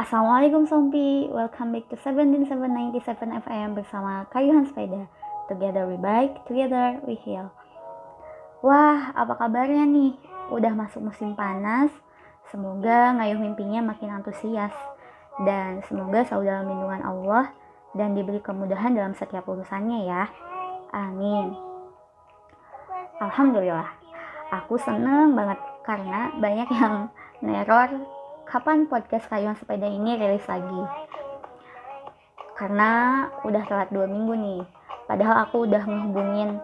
Assalamualaikum Sompi, welcome back to 17797 FM bersama Kayuhan Sepeda. Together we bike, together we heal. Wah, apa kabarnya nih? Udah masuk musim panas, semoga ngayuh mimpinya makin antusias. Dan semoga selalu dalam lindungan Allah dan diberi kemudahan dalam setiap urusannya ya. Amin. Alhamdulillah, aku seneng banget karena banyak yang neror kapan podcast kayuan sepeda ini rilis lagi. Karena udah telat dua minggu nih. Padahal aku udah ngehubungin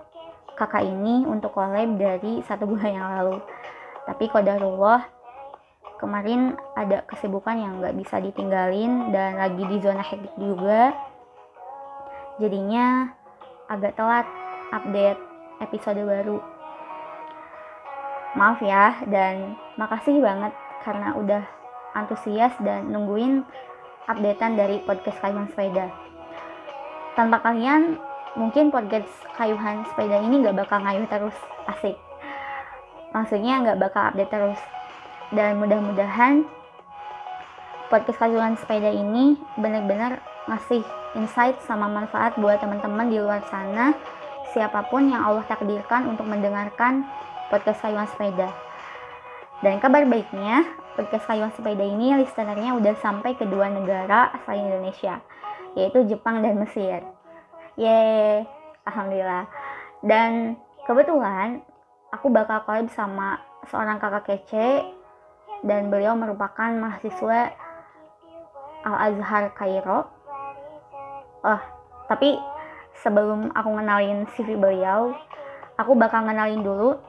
kakak ini untuk collab dari satu bulan yang lalu. Tapi kodarullah kemarin ada kesibukan yang nggak bisa ditinggalin dan lagi di zona hektik juga. Jadinya agak telat update episode baru. Maaf ya dan makasih banget karena udah antusias dan nungguin updatean dari podcast Kayuhan Sepeda. Tanpa kalian, mungkin podcast Kayuhan Sepeda ini gak bakal ngayuh terus, asik. Maksudnya gak bakal update terus. Dan mudah-mudahan podcast Kayuhan Sepeda ini benar-benar ngasih insight sama manfaat buat teman-teman di luar sana, siapa pun yang Allah takdirkan untuk mendengarkan podcast Kayuhan Sepeda. Dan kabar baiknya, podcast Kayuan Sepeda ini listenernya udah sampai ke dua negara selain Indonesia, yaitu Jepang dan Mesir. Yeay, Alhamdulillah. Dan kebetulan aku bakal collab sama seorang kakak kece dan beliau merupakan mahasiswa Al-Azhar Kairo. Oh, tapi sebelum aku ngenalin CV beliau, aku bakal ngenalin dulu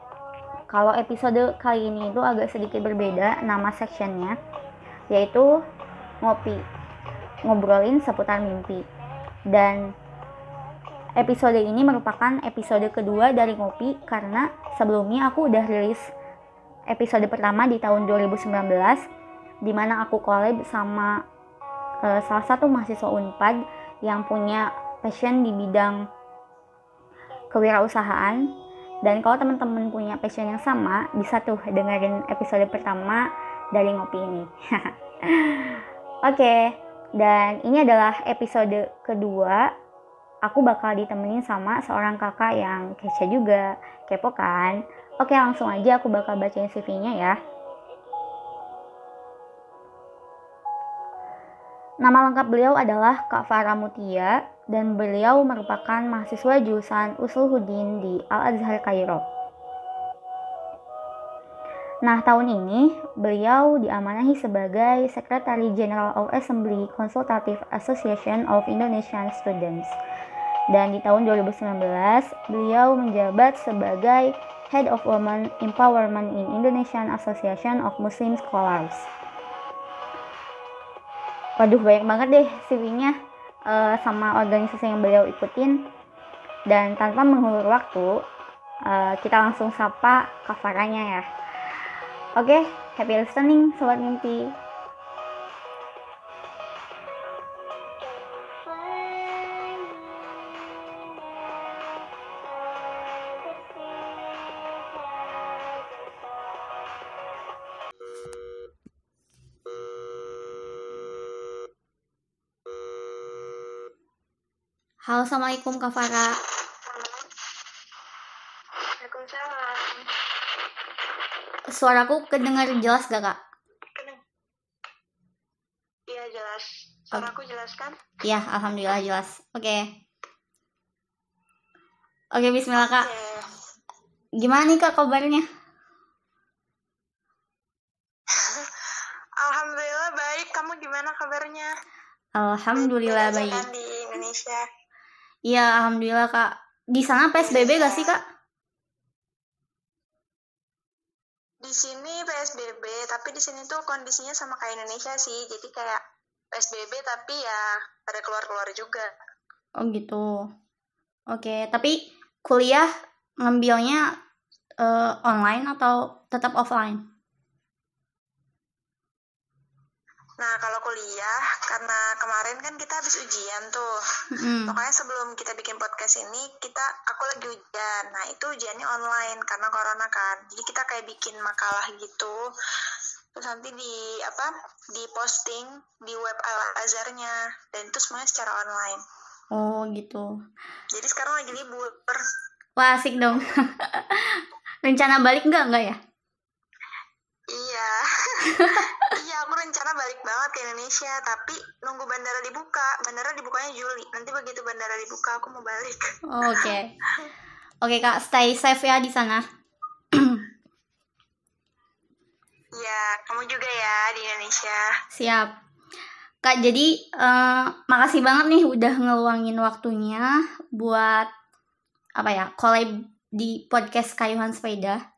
kalau episode kali ini itu agak sedikit berbeda nama sectionnya, yaitu ngopi, ngobrolin seputar mimpi. Dan episode ini merupakan episode kedua dari ngopi karena sebelumnya aku udah rilis episode pertama di tahun 2019 di mana aku collab sama uh, salah satu mahasiswa Unpad yang punya passion di bidang kewirausahaan dan kalau teman-teman punya passion yang sama, bisa tuh dengerin episode pertama dari ngopi ini. Oke, okay, dan ini adalah episode kedua. Aku bakal ditemenin sama seorang kakak yang kece juga, kepo kan? Oke, langsung aja aku bakal bacain CV-nya ya. Nama lengkap beliau adalah Kak Farah Mutia dan beliau merupakan mahasiswa jurusan Usul Hudin di Al-Azhar Kairo. Nah, tahun ini beliau diamanahi sebagai Secretary General of Assembly Consultative Association of Indonesian Students. Dan di tahun 2019, beliau menjabat sebagai Head of Women Empowerment in Indonesian Association of Muslim Scholars. Waduh banyak banget deh CV-nya uh, sama organisasi yang beliau ikutin. Dan tanpa mengulur waktu, uh, kita langsung sapa kafarannya ya. Oke, okay, happy listening sobat mimpi. Halo, Assalamualaikum Kak Farah. Waalaikumsalam. Suaraku kedengar jelas gak Kak? Iya jelas. Suaraku jelas kan? Iya, Alhamdulillah jelas. Oke. Okay. Oke, okay, bismillah Kak. Okay. Gimana nih Kak kabarnya? Alhamdulillah baik. Kamu gimana kabarnya? Alhamdulillah baik. Di Indonesia. Iya, alhamdulillah Kak. Di sana PSBB gak sih Kak? Di sini PSBB, tapi di sini tuh kondisinya sama kayak Indonesia sih. Jadi kayak PSBB tapi ya pada keluar-keluar juga. Oh gitu. Oke, tapi kuliah ngambilnya uh, online atau tetap offline? Nah, kalau kuliah, karena kemarin kan kita habis ujian tuh. Mm. Pokoknya sebelum kita bikin podcast ini, kita aku lagi ujian. Nah, itu ujiannya online karena corona kan. Jadi kita kayak bikin makalah gitu. terus nanti di apa di posting di web Al Azharnya dan itu semuanya secara online oh gitu jadi sekarang lagi libur wah asik dong rencana balik nggak nggak ya iya iya rencana balik banget ke Indonesia tapi nunggu bandara dibuka bandara dibukanya Juli nanti begitu bandara dibuka aku mau balik oke okay. oke okay, kak stay safe ya di sana Iya, kamu juga ya di Indonesia. Siap. Kak, jadi uh, makasih banget nih udah ngeluangin waktunya buat apa ya, collab di podcast Kayuhan Sepeda.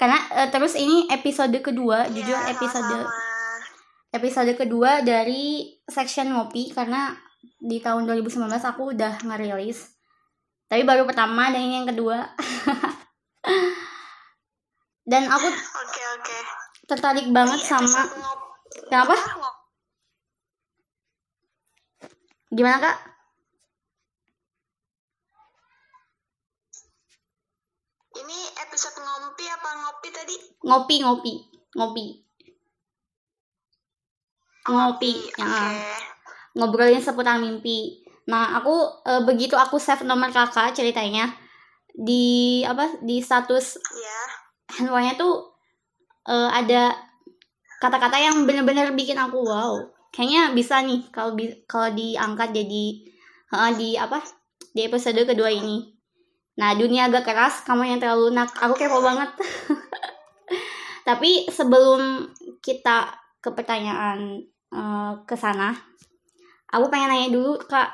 Karena uh, terus ini episode kedua, ya, jujur episode sama-sama. episode kedua dari section ngopi karena di tahun 2019 aku udah ngerilis. Tapi baru pertama dan ini yang kedua. dan aku okay, okay. tertarik banget sama kenapa gimana kak ini episode ngopi apa ngopi tadi? Ngopi ngopi ngopi. Ngopi okay. ya. ngobrolin seputar mimpi. Nah aku e, begitu aku save nomor kakak ceritanya di apa di status yeah handphonenya tuh uh, ada kata-kata yang bener-bener bikin aku wow kayaknya bisa nih kalau kalau diangkat jadi uh, di apa di episode kedua ini nah dunia agak keras kamu yang terlalu lunak aku kepo banget tapi sebelum kita ke pertanyaan uh, ke sana aku pengen nanya dulu kak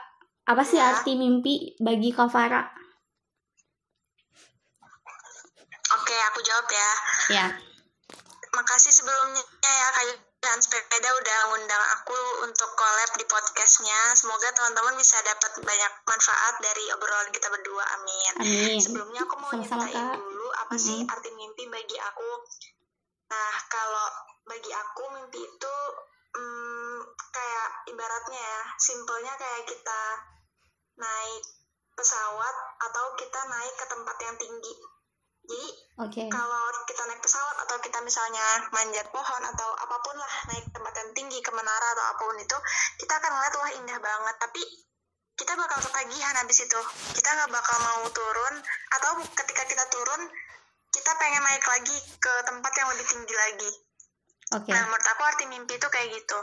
apa sih ya. arti mimpi bagi Kak Farah Oke, aku jawab ya. Ya. Makasih sebelumnya ya kayak dan sepeda udah ngundang aku untuk collab di podcastnya. Semoga teman-teman bisa dapat banyak manfaat dari obrolan kita berdua. Amin. Amin. Sebelumnya aku mau Sama-sama, nyatain dulu apa mm -hmm. sih arti mimpi bagi aku. Nah, kalau bagi aku mimpi itu hmm, kayak ibaratnya ya, simpelnya kayak kita naik pesawat atau kita naik ke tempat yang tinggi jadi okay. kalau kita naik pesawat atau kita misalnya manjat pohon atau apa pun lah naik tempat yang tinggi ke menara atau apa pun itu, kita akan ngeliat wah indah banget. Tapi kita bakal ketagihan habis itu. Kita nggak bakal mau turun atau ketika kita turun kita pengen naik lagi ke tempat yang lebih tinggi lagi. Okay. Nah menurut aku arti mimpi itu kayak gitu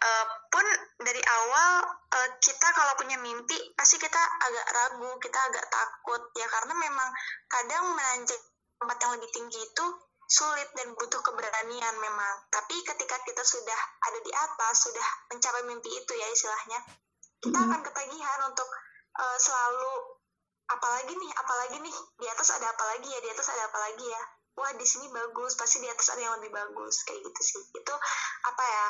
uh, pun dari awal uh, kita kalau punya mimpi pasti kita agak ragu, kita agak takut ya karena memang kadang menanjak tempat yang lebih tinggi itu sulit dan butuh keberanian memang. Tapi ketika kita sudah ada di atas, sudah mencapai mimpi itu ya istilahnya, kita mm -hmm. akan ketagihan untuk uh, selalu apalagi nih, apalagi nih di atas ada apa lagi ya, di atas ada apa lagi ya. Wah di sini bagus, pasti di atas ada yang lebih bagus kayak gitu sih. Itu apa ya?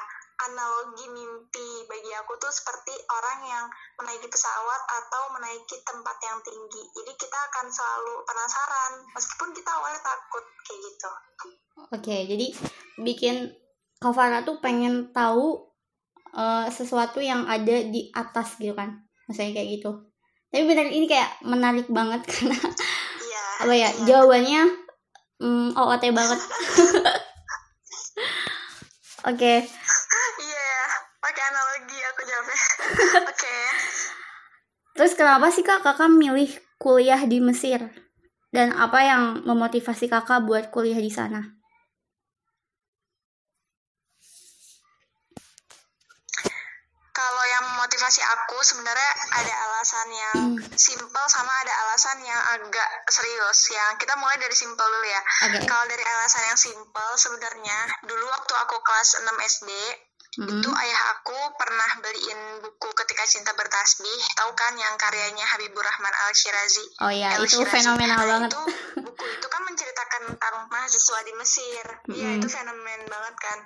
Analogi mimpi bagi aku tuh seperti orang yang menaiki pesawat atau menaiki tempat yang tinggi. Jadi kita akan selalu penasaran meskipun kita awalnya takut kayak gitu. Oke, jadi bikin Kavara tuh pengen tahu uh, sesuatu yang ada di atas gitu kan. Maksudnya kayak gitu. Tapi benar ini kayak menarik banget karena iya, apa ya iya. jawabannya mm, OOT banget. Oke. Okay oke okay. terus kenapa sih kak kakak milih kuliah di Mesir dan apa yang memotivasi kakak buat kuliah di sana kalau yang memotivasi aku sebenarnya ada alasan yang hmm. simple sama ada alasan yang agak serius yang kita mulai dari simple dulu ya okay. kalau dari alasan yang simple sebenarnya dulu waktu aku kelas 6 SD Mm-hmm. Itu ayah aku pernah beliin buku Ketika Cinta Bertasbih, tahu kan yang karyanya Habibur Rahman Al Shirazi. Oh iya, itu Shirazi. fenomenal nah, banget. Itu buku itu kan menceritakan tentang mahasiswa di Mesir. Iya, mm-hmm. itu fenomen banget kan.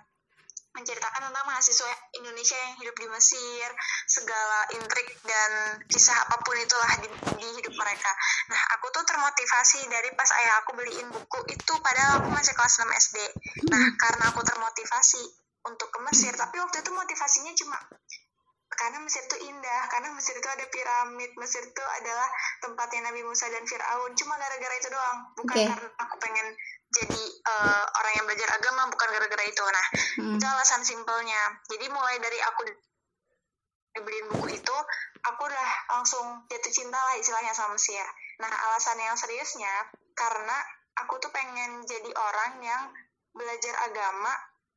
Menceritakan tentang mahasiswa Indonesia yang hidup di Mesir, segala intrik dan kisah apa pun itulah di, di hidup mereka. Nah, aku tuh termotivasi dari pas ayah aku beliin buku itu padahal aku masih kelas 6 SD. Nah, karena aku termotivasi untuk ke Mesir. Tapi waktu itu motivasinya cuma karena Mesir itu indah karena Mesir itu ada piramid Mesir itu adalah tempatnya Nabi Musa dan Fir'aun. Cuma gara-gara itu doang. Bukan Oke. karena aku pengen jadi eh, orang yang belajar agama bukan gara-gara itu. Nah Mm. itu alasan simpelnya. Jadi mulai dari aku dibeliin buku itu aku udah langsung jatuh cinta lah istilahnya sama Mesir. Nah alasan yang seriusnya karena aku tuh pengen jadi orang yang belajar agama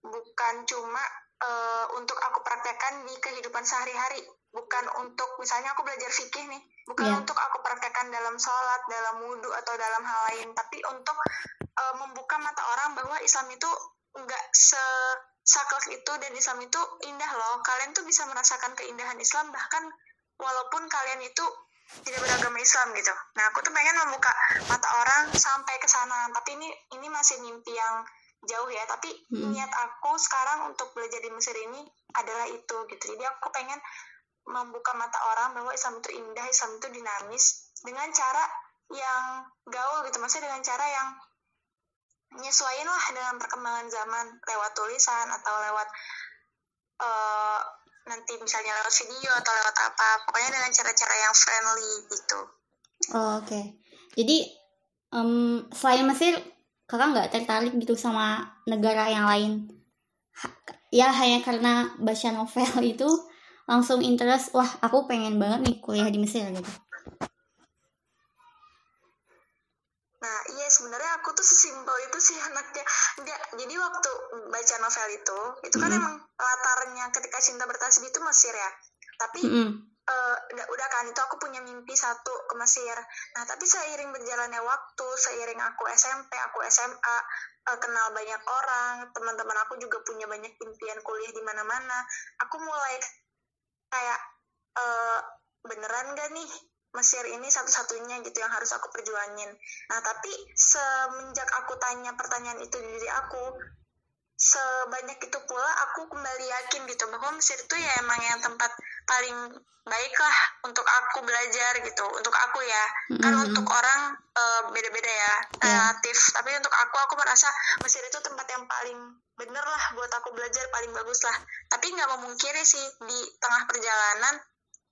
bukan cuma eh, untuk aku praktekkan di kehidupan sehari-hari. Bukan untuk misalnya aku belajar fikih nih. Bukan Iya. untuk aku praktekkan dalam sholat dalam wudhu atau dalam hal lain. Tapi untuk eh, membuka mata orang bahwa Islam itu nggak se saklek itu dan Islam itu indah loh. Kalian tuh bisa merasakan keindahan Islam. Bahkan walaupun kalian itu tidak beragama Islam gitu. Nah aku tuh pengen membuka mata orang sampai ke sana. Tapi ini ini masih mimpi yang jauh ya tapi Mm-mm. niat aku sekarang untuk belajar di Mesir ini adalah itu gitu jadi aku pengen membuka mata orang bahwa Islam itu indah Islam itu dinamis dengan cara yang gaul gitu maksudnya dengan cara yang nyesuaiin lah dengan perkembangan zaman lewat tulisan atau lewat eh, nanti misalnya lewat video atau lewat apa pokoknya dengan cara-cara yang friendly gitu Oh, Oke. Jadi em, selain Mesir, kakak nggak tertarik gitu sama negara yang lain? Ha- ya hanya karena baca novel itu langsung interest. Wah, aku pengen banget nih kuliah di Mesir gitu. Nah, iya sebenarnya aku tuh sesimpel itu sih anaknya. Enggak, jadi waktu baca novel itu, itu kan Mm-mm. emang latarnya ketika cinta bertasbih itu Mesir ya. Tapi Mm-mm. eh, udah, udah kan itu aku punya mimpi satu ke Mesir. Nah, tapi seiring berjalannya waktu, seiring aku SMP, aku SMA, eh, kenal banyak orang, teman-teman aku juga punya banyak impian kuliah di mana-mana. Aku mulai kayak eh, beneran gak nih Mesir ini satu-satunya gitu yang harus aku perjuangin. Nah, tapi semenjak aku tanya pertanyaan itu di diri aku, sebanyak itu pula aku kembali yakin gitu bahwa Mesir itu ya emang yang tempat paling baik lah untuk aku belajar gitu. Untuk aku ya, kan Mm-mm. untuk orang eh, beda-beda ya, Iya. relatif. Tapi untuk aku, aku merasa Mesir itu tempat yang paling bener lah buat aku belajar, paling bagus lah. Tapi nggak memungkiri sih di tengah perjalanan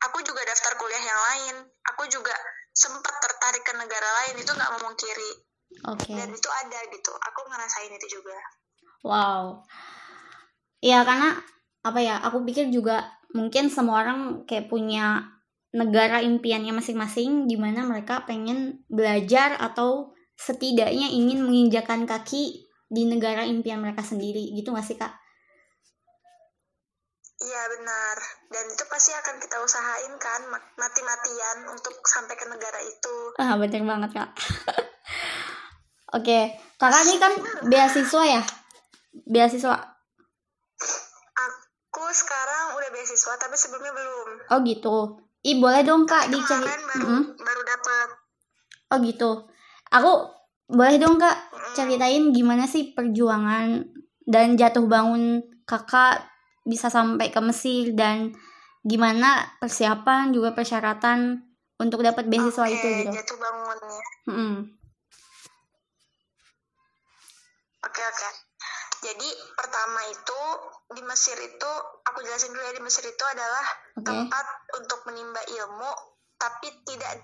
aku juga daftar kuliah yang lain. Aku juga sempat tertarik ke negara lain itu nggak memungkiri Oke. dan itu ada gitu. Aku ngerasain itu juga. Wow. Ya karena apa ya? Aku pikir juga mungkin semua orang kayak punya negara impiannya masing-masing di mana mereka pengen belajar atau setidaknya ingin menginjakan kaki di negara impian mereka sendiri gitu gak sih kak? Iya benar. Dan itu pasti akan kita usahain kan ma- mati-matian untuk sampai ke negara itu. Ah bener banget kak. Oke, kakak ini kan beasiswa ya? Beasiswa. Aku sekarang udah beasiswa tapi sebelumnya belum. Oh gitu. Ih boleh dong kak dicari. Baru Mm-mm. baru dapat. Oh gitu. Aku boleh dong kak Mm. ceritain gimana sih perjuangan dan jatuh bangun kakak bisa sampai ke Mesir dan gimana persiapan juga persyaratan untuk dapat beasiswa Oke, itu gitu. jatuh bangunnya. Mm-mm. Oke oke. Jadi pertama itu di Mesir itu aku jelasin dulu ya di Mesir itu adalah Oke. tempat untuk menimba ilmu tapi tidak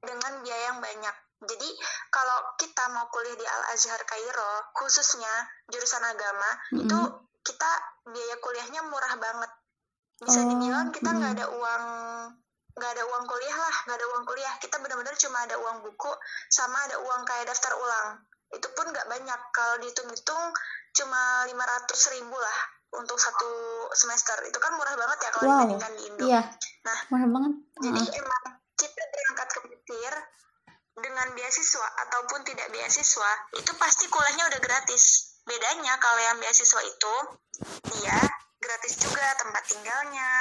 dengan biaya yang banyak. Jadi kalau kita mau kuliah di Al Azhar Kairo khususnya jurusan agama Mm-mm. itu kita biaya kuliahnya murah banget. Bisa Oh, dibilang kita nggak mm-mm. ada uang nggak ada uang kuliah lah, nggak ada uang kuliah. Kita benar-benar cuma ada uang buku sama ada uang kayak daftar ulang. Itu pun nggak banyak. Kalau dihitung-hitung cuma 500 ribu lah untuk satu semester. Itu kan murah banget ya kalau Wow. dibandingkan di Indo. Iya. Nah, Murah banget. Jadi Heeh. emang kita berangkat ke Mesir dengan beasiswa ataupun tidak beasiswa itu pasti kuliahnya udah gratis. Bedanya kalau yang beasiswa itu dia gratis juga tempat tinggalnya,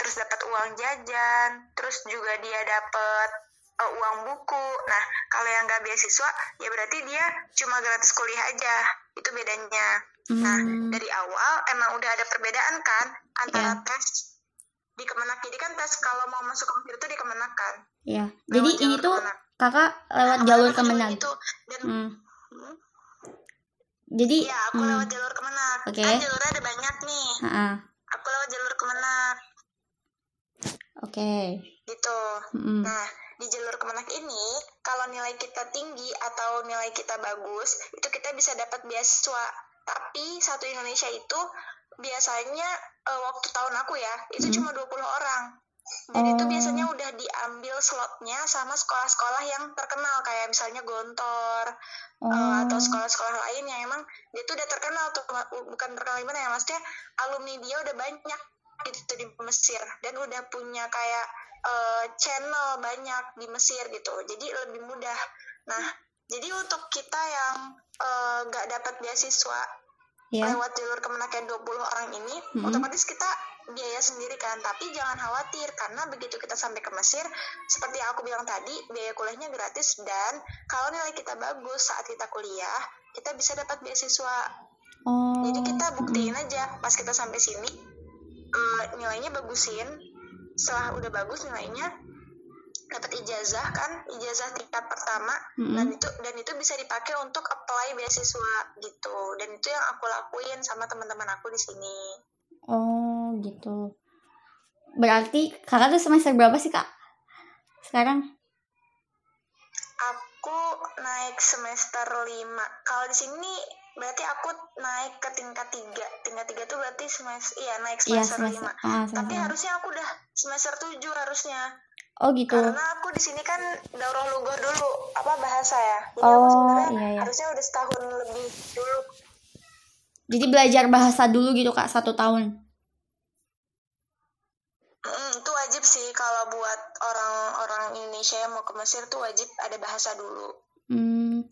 terus dapat uang jajan, terus juga dia dapat eh, uang buku. Nah, kalau yang nggak beasiswa ya berarti dia cuma gratis kuliah aja. Itu bedanya. Nah, Hmm. dari awal emang udah ada perbedaan kan antara Iya. tes di Kemenak. Jadi kan tes kalau mau masuk ke Mesir itu di Kemenak kan. Iya. Lewat Jadi ini tuh Kemenak. kakak lewat Nah, jalur Kemenag. gitu. Dan Hmm. Hmm, Jadi iya, aku hmm. lewat jalur Kemenak. Oke. Kan jalurnya ada banyak nih. Heeh. Aku lewat jalur Kemenak. Oke. gitu. Mm-mm. Nah, di jalur Kemenak ini, kalau nilai kita tinggi atau nilai kita bagus, itu kita bisa dapat beasiswa. Tapi satu Indonesia itu biasanya eh, waktu tahun aku ya, itu Mm. cuma 20 orang. Dan itu Oh. biasanya udah diambil slotnya sama sekolah-sekolah yang terkenal kayak misalnya Gontor Oh. eh, atau sekolah-sekolah lain yang emang dia tuh udah terkenal tuh bukan terkenal gimana ya maksudnya alumni dia udah banyak gitu di Mesir dan udah punya kayak eh, channel banyak di Mesir gitu jadi lebih mudah nah jadi untuk kita yang eh, nggak dapat beasiswa Ya. lewat jalur kemenak yang 20 orang ini Mhm. otomatis kita biaya sendiri kan tapi jangan khawatir karena begitu kita sampai ke Mesir seperti yang aku bilang tadi biaya kuliahnya gratis dan kalau nilai kita bagus saat kita kuliah kita bisa dapat beasiswa Oh. jadi kita buktiin aja pas kita sampai sini eh, nilainya bagusin setelah udah bagus nilainya dapat ijazah kan ijazah tingkat pertama Mm-mm. dan itu dan itu bisa dipakai untuk apply beasiswa gitu dan itu yang aku lakuin sama teman-teman aku di sini Oh, gitu. Berarti kakak tuh semester berapa sih, Kak? Sekarang? aku naik semester 5 kalau di sini berarti aku naik ke tingkat 3 tingkat 3 tuh berarti semester iya naik Iya, semester, semester. 5 Ah, tapi semester. harusnya aku udah semester 7 harusnya Oh, gitu. karena aku di sini kan daurah lugor dulu apa bahasa ya jadi aku Oh, sebenarnya iya, iya. harusnya udah setahun lebih dulu Jadi belajar bahasa dulu gitu, Kak, satu tahun. Mm, itu wajib sih kalau buat orang-orang Indonesia yang mau ke Mesir tuh wajib ada bahasa dulu Hmm.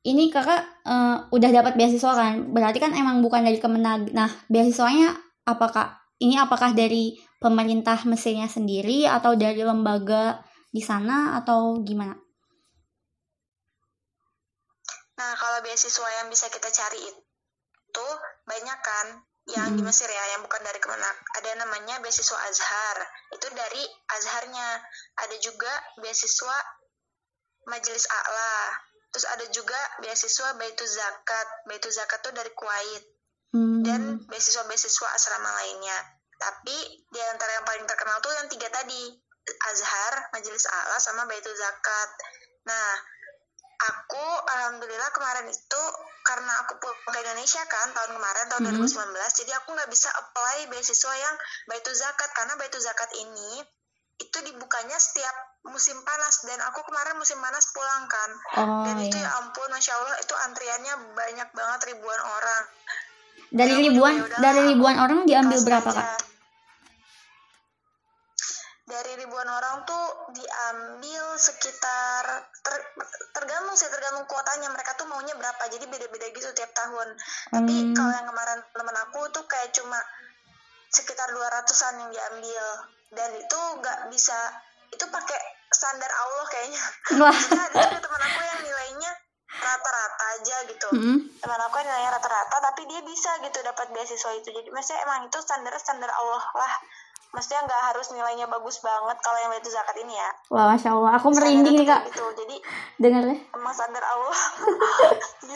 Ini kakak eh, udah dapat beasiswa kan? Berarti kan emang bukan dari Kemenag. Nah, beasiswanya apakah ini apakah dari pemerintah Mesirnya sendiri atau dari lembaga di sana atau gimana? Nah, kalau beasiswa yang bisa kita cari itu banyak kan yang di Mm. Mesir ya, yang bukan dari Kemenak. Ada namanya beasiswa Azhar. Itu dari Azharnya. Ada juga beasiswa Majelis A'la. Terus ada juga beasiswa Baitu Zakat. Baitu Zakat tuh dari Kuwait Hmm. dan beasiswa-beasiswa asrama lainnya. Tapi di antara yang paling terkenal tuh yang tiga tadi, Azhar, Majelis A'la, sama Baitul Zakat. Nah, aku alhamdulillah kemarin itu karena aku pulang ke Indonesia kan tahun kemarin tahun Mhm. 2019, jadi aku nggak bisa apply beasiswa yang Baitul Zakat karena Baitul Zakat ini itu dibukanya setiap musim panas dan aku kemarin musim panas pulang kan Oh dan itu ya. ya ampun masya allah itu antriannya banyak banget ribuan orang Dari Ya, ribuan dari ribuan orang diambil berapa, aja. Kak? Dari ribuan orang tuh diambil sekitar ter- tergantung sih tergantung kuotanya mereka tuh maunya berapa jadi beda-beda gitu tiap tahun. Tapi Hmm. kalau yang kemarin temen aku tuh kayak cuma sekitar 200-an yang diambil dan itu nggak bisa itu pakai standar Allah kayaknya. Wah. Ada juga teman aku yang nilainya rata-rata aja gitu. Mm-mm. teman aku yang nilainya rata-rata tapi dia bisa gitu dapat beasiswa itu. Jadi maksudnya emang itu standar standar Allah lah. Maksudnya nggak harus nilainya bagus banget kalau yang itu zakat ini ya. Wah, masya Allah, aku merinding nih kak. kayak gitu. Jadi dengarnya. emang standar Allah.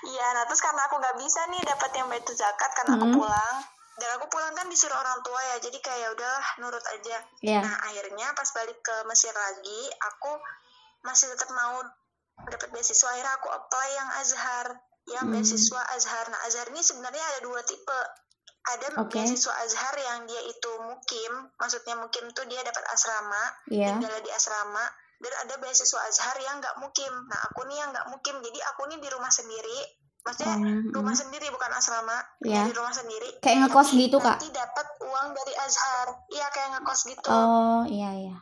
Iya nah terus karena aku nggak bisa nih dapat yang itu zakat karena aku Hmm. pulang. Dan aku pulang kan disuruh orang tua ya. Jadi kayak ya udahlah nurut aja. Iya. Nah akhirnya pas balik ke Mesir lagi, aku masih tetap mau dapat beasiswa. Akhirnya aku apply yang Azhar, yang Hmm. beasiswa Azhar. Nah Azhar ini sebenarnya ada dua tipe. Ada Oke. beasiswa Azhar yang dia itu mukim, maksudnya mukim tuh dia dapat asrama, Iya. tinggal di asrama. Dan ada beasiswa Azhar yang nggak mukim. Nah aku nih yang nggak mukim, jadi aku nih di rumah sendiri. Maksudnya Hmm, rumah sendiri bukan asrama, ya, di rumah sendiri. Kayak ngekos gitu, Kak? Nanti dapat uang dari Azhar, iya kayak ngekos gitu. Oh, iya iya.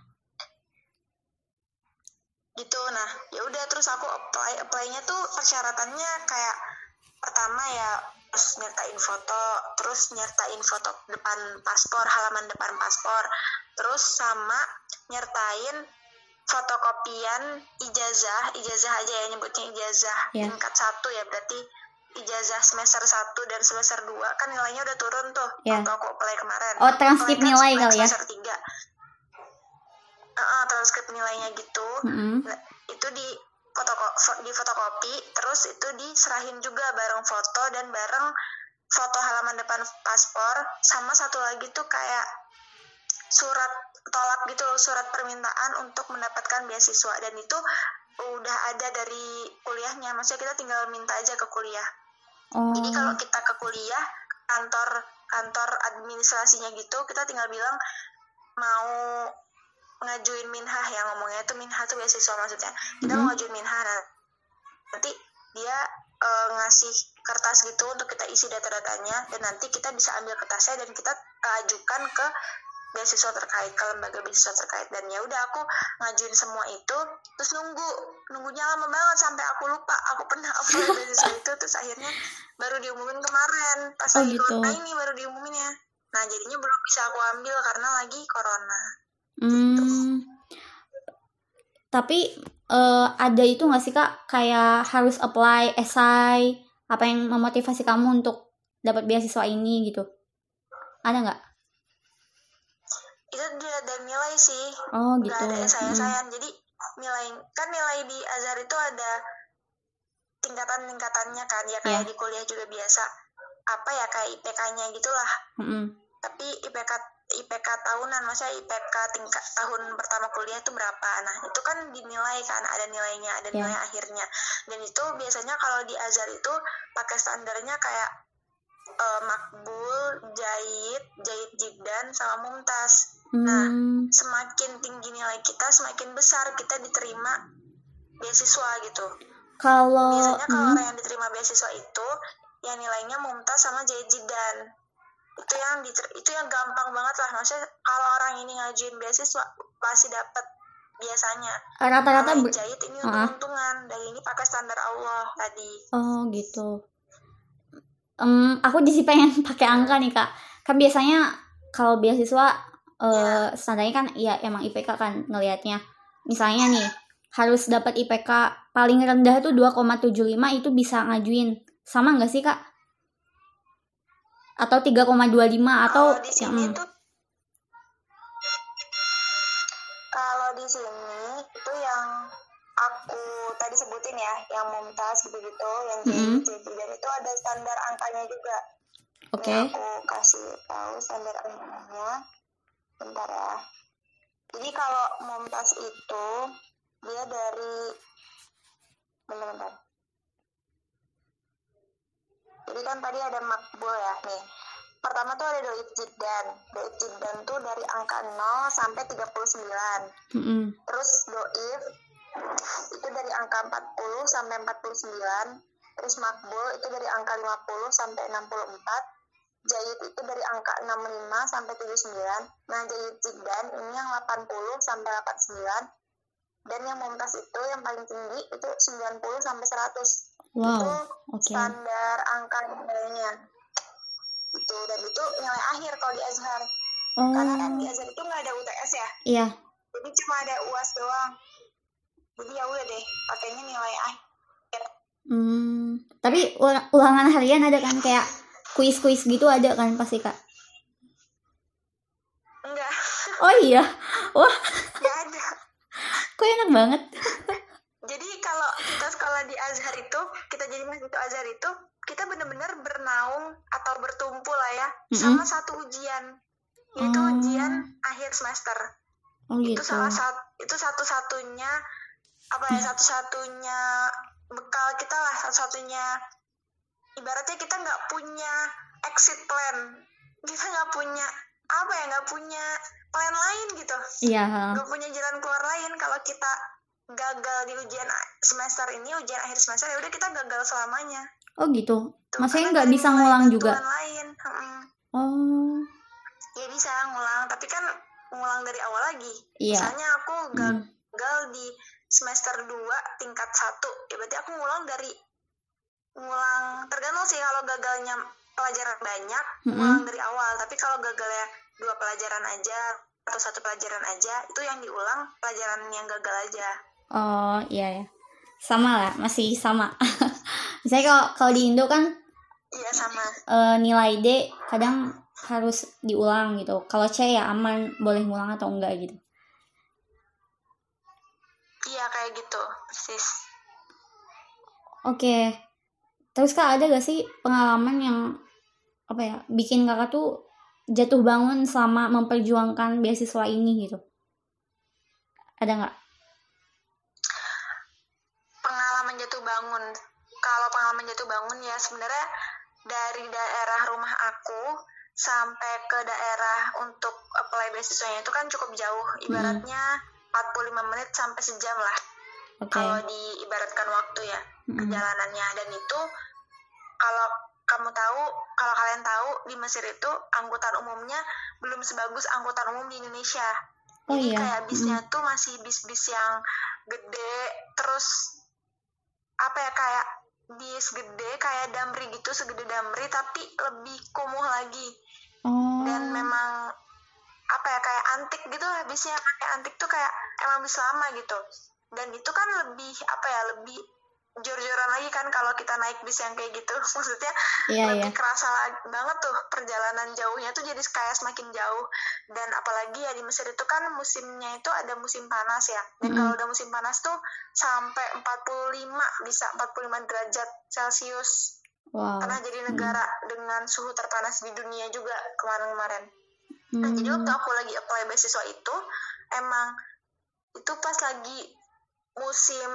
Gitu nah ya udah terus aku apply apply-nya tuh persyaratannya kayak pertama ya terus nyertain foto terus nyertain foto depan paspor halaman depan paspor terus sama nyertain fotokopian ijazah ijazah aja ya nyebutnya ijazah Iya. tingkat satu ya berarti ijazah semester 1 dan semester 2 kan nilainya udah turun tuh Iya. waktu aku apply kemarin Oh, transkrip kan nilai kali ya? semester 3 Transkrip nilainya gitu. Nah, itu di fotoko- di fotokopi terus itu diserahin juga bareng foto dan bareng foto halaman depan paspor sama satu lagi tuh kayak surat tolak gitu loh surat permintaan untuk mendapatkan beasiswa. Dan itu udah ada dari kuliahnya maksudnya kita tinggal minta aja ke kuliah. Oh. Jadi kalau kita ke kuliah kantor kantor administrasinya gitu kita tinggal bilang mau ngajuin minhah ya ngomongnya itu minhah tuh beasiswa maksudnya. Kita Mhm. mau ngajuin minhah nah, nanti dia eh, ngasih kertas gitu untuk kita isi data-datanya dan nanti kita bisa ambil kertasnya dan kita eh, ajukan ke beasiswa terkait ke lembaga beasiswa terkait. Dan ya udah aku ngajuin semua itu terus nunggu nunggunya lama banget sampai aku lupa aku pernah apply beasiswa itu terus akhirnya baru diumumin kemarin. Pas Oh, lagi gitu. corona ini baru diumuminnya. Nah jadinya belum bisa aku ambil karena lagi corona Hmm. Tapi eh, ada itu nggak sih kak kayak harus apply esai apa yang memotivasi kamu untuk dapat beasiswa ini gitu? Ada nggak? itu dilihat dari nilai sih Oh gitu. ada Mm. esayan jadi nilai kan nilai di Azhar itu ada tingkatan-tingkatannya kan ya kayak Iya. di kuliah juga biasa apa ya kayak IPK-nya gitulah Mm-mm. tapi IPK IPK tahunan maksudnya IPK tingkat tahun pertama kuliah itu berapa? Nah itu kan dinilai kan ada nilainya ada Iya. nilai akhirnya. Dan itu biasanya kalau di Azhar itu pakai standarnya kayak eh, makbul, jahit, jahit jibdan sama mumtaz. Nah, Hmm. semakin tinggi nilai kita semakin besar kita diterima beasiswa gitu. Kalau biasanya kalau mm, orang yang diterima beasiswa itu yang nilainya mumtaz sama jahit jibdan itu yang diter- itu yang gampang banget lah maksudnya kalau orang ini ngajuin beasiswa pasti dapat biasanya rata-rata ber- jahit ini Ah. untung-untungan dan ini pakai standar Allah tadi Oh gitu. Em, aku jadi pengen pakai angka nih kak. Kan biasanya kalau beasiswa eh standarnya kan ya emang IPK kan ngelihatnya. Misalnya nih harus dapat IPK paling rendah tuh 2,75 itu bisa ngajuin. Sama nggak sih kak? Atau 3,25 atau kalau di sini Mm, tuh kalau di sini itu yang aku tadi sebutin ya yang mumtaz gitu-gitu yang Mm-mm. jadi dan itu ada standar angkanya juga Oke. Ini aku kasih tahu standar angkanya bentar ya jadi kalau mumtaz itu dia dari bentar-bentar jadi kan tadi ada makbul ya nih. Pertama tuh ada doib jiddan. Doib jiddan tuh dari angka 0 sampai 39 Mm-mm. terus doif itu dari angka 40 sampai 49 terus makbul itu dari angka 50 sampai 64 jahit itu dari angka 65 sampai 79 nah jahit jiddan ini yang 80 sampai 89 dan yang mumtaz itu yang paling tinggi itu 90 sampai 100 itu Wow. Oke. standar angka nilainya itu dan itu nilai akhir kalau di Azhar karena kan di Oh. Azhar itu nggak ada UTS ya Iya. jadi cuma ada uas doang jadi ya udah deh pakainya nilai akhir Hmm. Tapi ul- ulangan harian ada kan kayak kuis-kuis gitu ada kan pasti kak? enggak Oh iya. Wah, nggak ada kok enak banget. Kalau di Azhar itu kita jadi mahasiswa Azhar itu kita benar-benar bernaung atau bertumpu lah ya Mm-mm. sama satu ujian yaitu Oh. ujian akhir semester Oh itu gitu. salah satu itu satu-satunya apa ya satu-satunya bekal kita lah satu-satunya ibaratnya kita nggak punya exit plan kita nggak punya apa ya nggak punya plan lain gitu Iya. nggak punya jalan keluar lain kalau kita gagal di ujian semester ini ujian akhir semester ya udah kita gagal selamanya Oh gitu. Tuh, Maksudnya nggak bisa ngulang juga. lain Mm-mm. Oh. ya bisa ngulang tapi kan ngulang dari awal lagi Iya. misalnya aku Hmm. gagal di semester 2 tingkat 1 ya berarti aku ngulang dari ngulang tergantung sih kalau gagalnya pelajaran banyak Mm-mm. ngulang dari awal tapi kalau gagalnya dua pelajaran aja atau satu pelajaran aja itu yang diulang pelajaran yang gagal aja Oh iya ya. Sama lah, masih sama. Misalnya kalau kalau di Indo kan iya sama eh, nilai D kadang harus diulang gitu. Kalau C ya aman, boleh ngulang atau enggak gitu. iya kayak gitu persis Oke. Terus kak ada gak sih pengalaman yang apa ya bikin kakak tuh jatuh bangun selama memperjuangkan beasiswa ini gitu ada nggak pengalaman jatuh bangun. Kalau pengalaman jatuh bangun ya sebenarnya dari daerah rumah aku sampai ke daerah untuk apply beasiswanya itu kan cukup jauh. Ibaratnya 45 menit sampai sejam lah. Oke. Kalau diibaratkan waktu ya Mm-mm. perjalanannya. Dan itu kalau kamu tahu kalau kalian tahu di Mesir itu angkutan umumnya belum sebagus angkutan umum di Indonesia. Oh jadi iya. kayak bisnya tuh masih bis-bis yang gede terus apa ya kayak bis gede kayak damri gitu segede damri tapi lebih kumuh lagi. Oh. Dan memang apa ya kayak antik gitu lah bisnya kayak antik tuh kayak emang bis lama gitu. Dan itu kan lebih apa ya lebih jor-joran lagi kan kalau kita naik bis yang kayak gitu. Maksudnya iya lebih kerasa lagi banget tuh perjalanan jauhnya tuh jadi kayak semakin jauh. Dan apalagi ya di Mesir itu kan musimnya itu ada musim panas ya. Dan Mm-mm. kalau udah musim panas tuh sampai 45 bisa 45 derajat celcius. Wow. Pernah jadi negara dengan suhu terpanas di dunia juga kemarin-kemarin. Nah jadi waktu aku lagi apply beasiswa itu emang itu pas lagi musim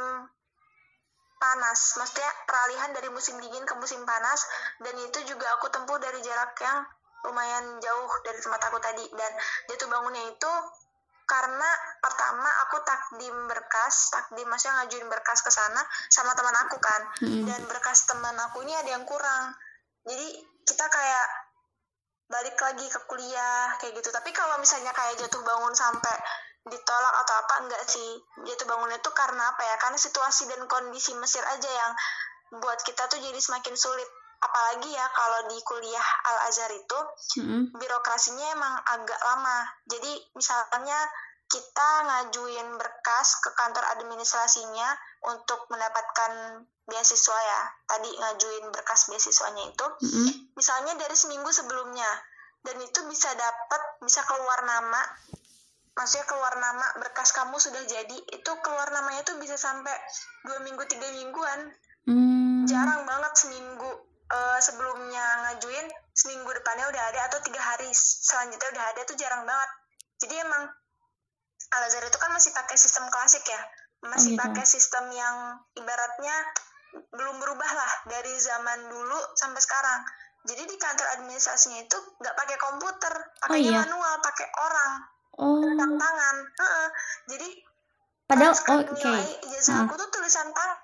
panas. Maksudnya peralihan dari musim dingin ke musim panas dan itu juga aku tempuh dari jarak yang lumayan jauh dari tempat aku tadi. Dan jatuh bangunnya itu karena pertama aku takdim berkas takdim maksudnya ngajuin berkas ke sana sama teman aku kan. Mm-mm. dan berkas teman aku ini ada yang kurang. Jadi kita kayak balik lagi ke kuliah kayak gitu. Tapi kalau misalnya kayak jatuh bangun sampai ditolak atau apa enggak sih jatuh bangunnya tuh karena apa ya karena situasi dan kondisi Mesir aja yang buat kita tuh jadi semakin sulit apalagi ya kalau di kuliah Al Azhar itu Mm-mm. birokrasinya emang agak lama. Jadi misalnya kita ngajuin berkas ke kantor administrasinya untuk mendapatkan beasiswa ya. Tadi ngajuin berkas beasiswanya itu Mm-mm. misalnya dari seminggu sebelumnya dan itu bisa dapat bisa keluar nama maksudnya keluar nama berkas kamu sudah jadi itu keluar namanya tuh bisa sampai dua minggu tiga mingguan Hmm. jarang banget seminggu eh, sebelumnya ngajuin seminggu depannya udah ada atau tiga hari selanjutnya udah ada tuh jarang banget jadi emang Al Azhar itu kan masih pakai sistem klasik ya masih Oh, gitu. pakai sistem yang ibaratnya belum berubah lah dari zaman dulu sampai sekarang jadi di kantor administrasinya itu nggak pakai komputer pakainya iya. manual pakai orang oh. tulisan tangan. Heeh. jadi padahal oke. nilai ijazah Heeh. aku tuh tulisan tangan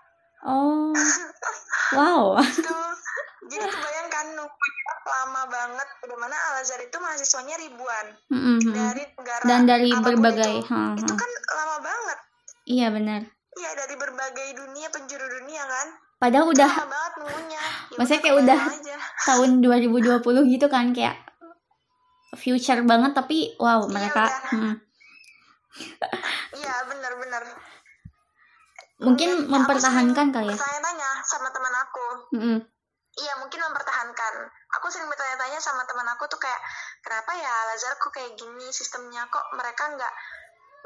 oh. Wow. Gitu. Jadi kebayangkan nunggunya lama banget. Bagaimana Al Azhar itu mahasiswanya ribuan. Mm-mm. dari negara dan dari berbagai itu, ha, itu kan lama banget. Iya benar. Iya dari berbagai dunia penjuru dunia kan. Padahal Itu udah lama banget nunggunya. Ya Maksudnya kayak udah- aja. tahun 2020 gitu kan kayak future banget tapi wow Iya, mereka hmm, iya benar-benar mungkin Dan aku mempertahankan sering kali ya bertanya-tanya sama teman aku Mm-mm. Iya mungkin mempertahankan. Aku sering bertanya-tanya sama teman aku tuh kayak kenapa ya Al Azhar kok kayak gini sistemnya kok mereka nggak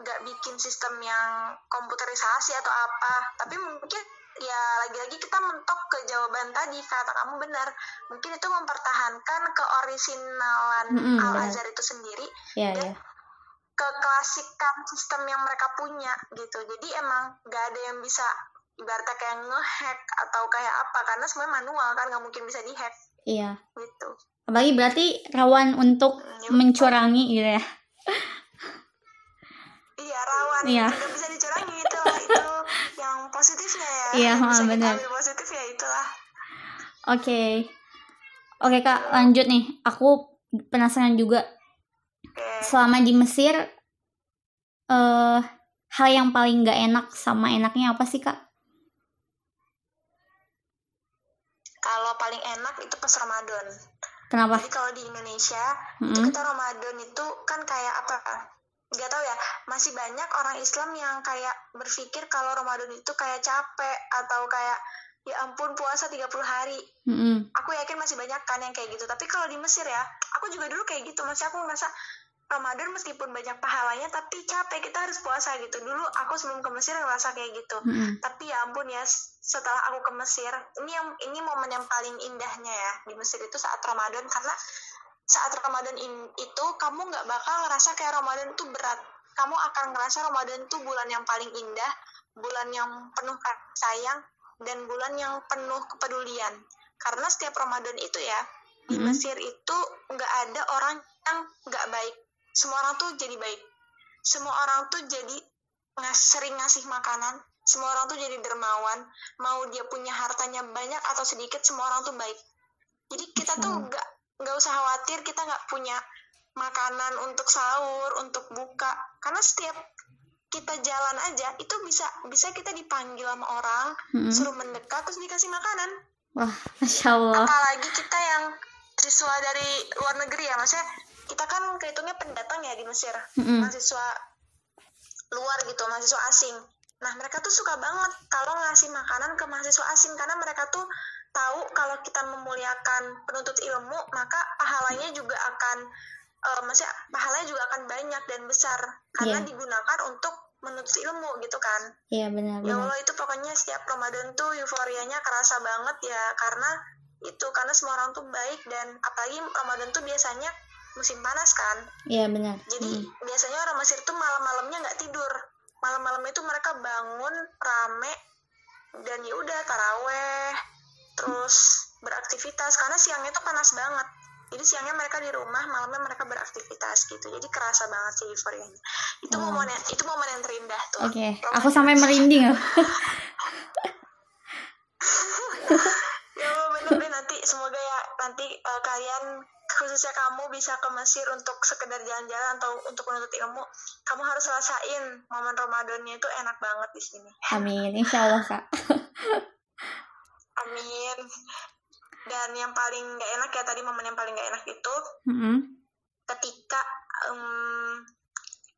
nggak bikin sistem yang komputerisasi atau apa. Tapi mungkin ya lagi-lagi kita mentok ke jawaban tadi kata kamu benar. Mungkin itu mempertahankan keorisinalan Mm-mm, Al benar. Azhar itu sendiri ya Dan- ya keklasikan sistem yang mereka punya gitu. Jadi emang nggak ada yang bisa ibaratnya kayak ngehack atau kayak apa karena semuanya manual kan nggak mungkin bisa dihack iya gitu. apalagi berarti rawan untuk Hmm, ya mencurangi gitu ya Iya rawan Iya. tidak bisa dicurangi itu itu yang positifnya ya. Iya, Yang bisa ha, kita benar. positif ya itulah. oke oke kak lanjut nih aku penasaran juga Oke. selama di Mesir eh hal yang paling nggak enak sama enaknya apa sih kak Kalau paling enak itu pas Ramadan. kenapa Jadi kalau di Indonesia itu Mm-mm. kita Ramadan itu kan kayak apa? Gak tau ya, masih banyak orang Islam yang kayak berpikir kalau Ramadan itu kayak capek atau kayak ya ampun puasa 30 hari. Mm-mm. Aku yakin masih banyak kan yang kayak gitu. Tapi kalau di Mesir ya, aku juga dulu kayak gitu. Masih aku merasa Ramadan meskipun banyak pahalanya tapi capek kita harus puasa gitu. Dulu aku sebelum ke Mesir ngerasa kayak gitu. Mm-mm. Tapi ya ampun ya, setelah aku ke Mesir, ini yang ini momen yang paling indahnya ya di Mesir itu saat Ramadan karena saat Ramadan in, itu kamu nggak bakal ngerasa kayak Ramadan tuh berat. Kamu akan ngerasa Ramadan tuh bulan yang paling indah bulan yang penuh kasih sayang dan bulan yang penuh kepedulian. Karena setiap Ramadan itu ya di Mm-mm. Mesir itu nggak ada orang yang nggak baik. Semua orang tuh jadi baik. Semua orang tuh jadi ngas sering ngasih makanan. Semua orang tuh jadi dermawan. Mau dia punya hartanya banyak atau sedikit semua orang tuh baik. Jadi kita tuh nggak nggak usah khawatir kita nggak punya makanan untuk sahur untuk buka karena setiap kita jalan aja itu bisa bisa kita dipanggil sama orang Mm-mm. suruh mendekat terus dikasih makanan Wah, masya Allah. apalagi kita yang siswa dari luar negeri ya maksudnya kita kan kehitungnya pendatang ya di Mesir Mm-mm. mahasiswa luar gitu mahasiswa asing nah mereka tuh suka banget kalau ngasih makanan ke mahasiswa asing karena mereka tuh tahu kalau kita memuliakan penuntut ilmu maka pahalanya juga akan eh, maksudnya pahalanya juga akan banyak dan besar karena Iya. digunakan untuk menuntut ilmu gitu kan Iya benar ya. Allah itu pokoknya setiap Ramadan tuh euforianya kerasa banget ya karena itu karena semua orang tuh baik dan apalagi Ramadan tuh biasanya musim panas kan Iya benar. jadi Mm. biasanya orang Mesir tuh malam-malamnya nggak tidur malam-malamnya itu mereka bangun rame dan ya udah taraweh terus beraktivitas karena siangnya tuh panas banget jadi siangnya mereka di rumah malamnya mereka beraktivitas gitu jadi kerasa banget sih euforianya itu Wow. momen yang, itu momen yang terindah tuh Oke, Ramadan. aku sampai merinding loh. ya bener deh nanti semoga ya nanti eh, kalian khususnya kamu bisa ke Mesir untuk sekedar jalan-jalan atau untuk menuntut ilmu kamu harus rasain momen Ramadannya itu enak banget di sini Amin, insya Allah kak. amin dan yang paling gak enak ya tadi momen yang paling gak enak itu Mm-mm. ketika em,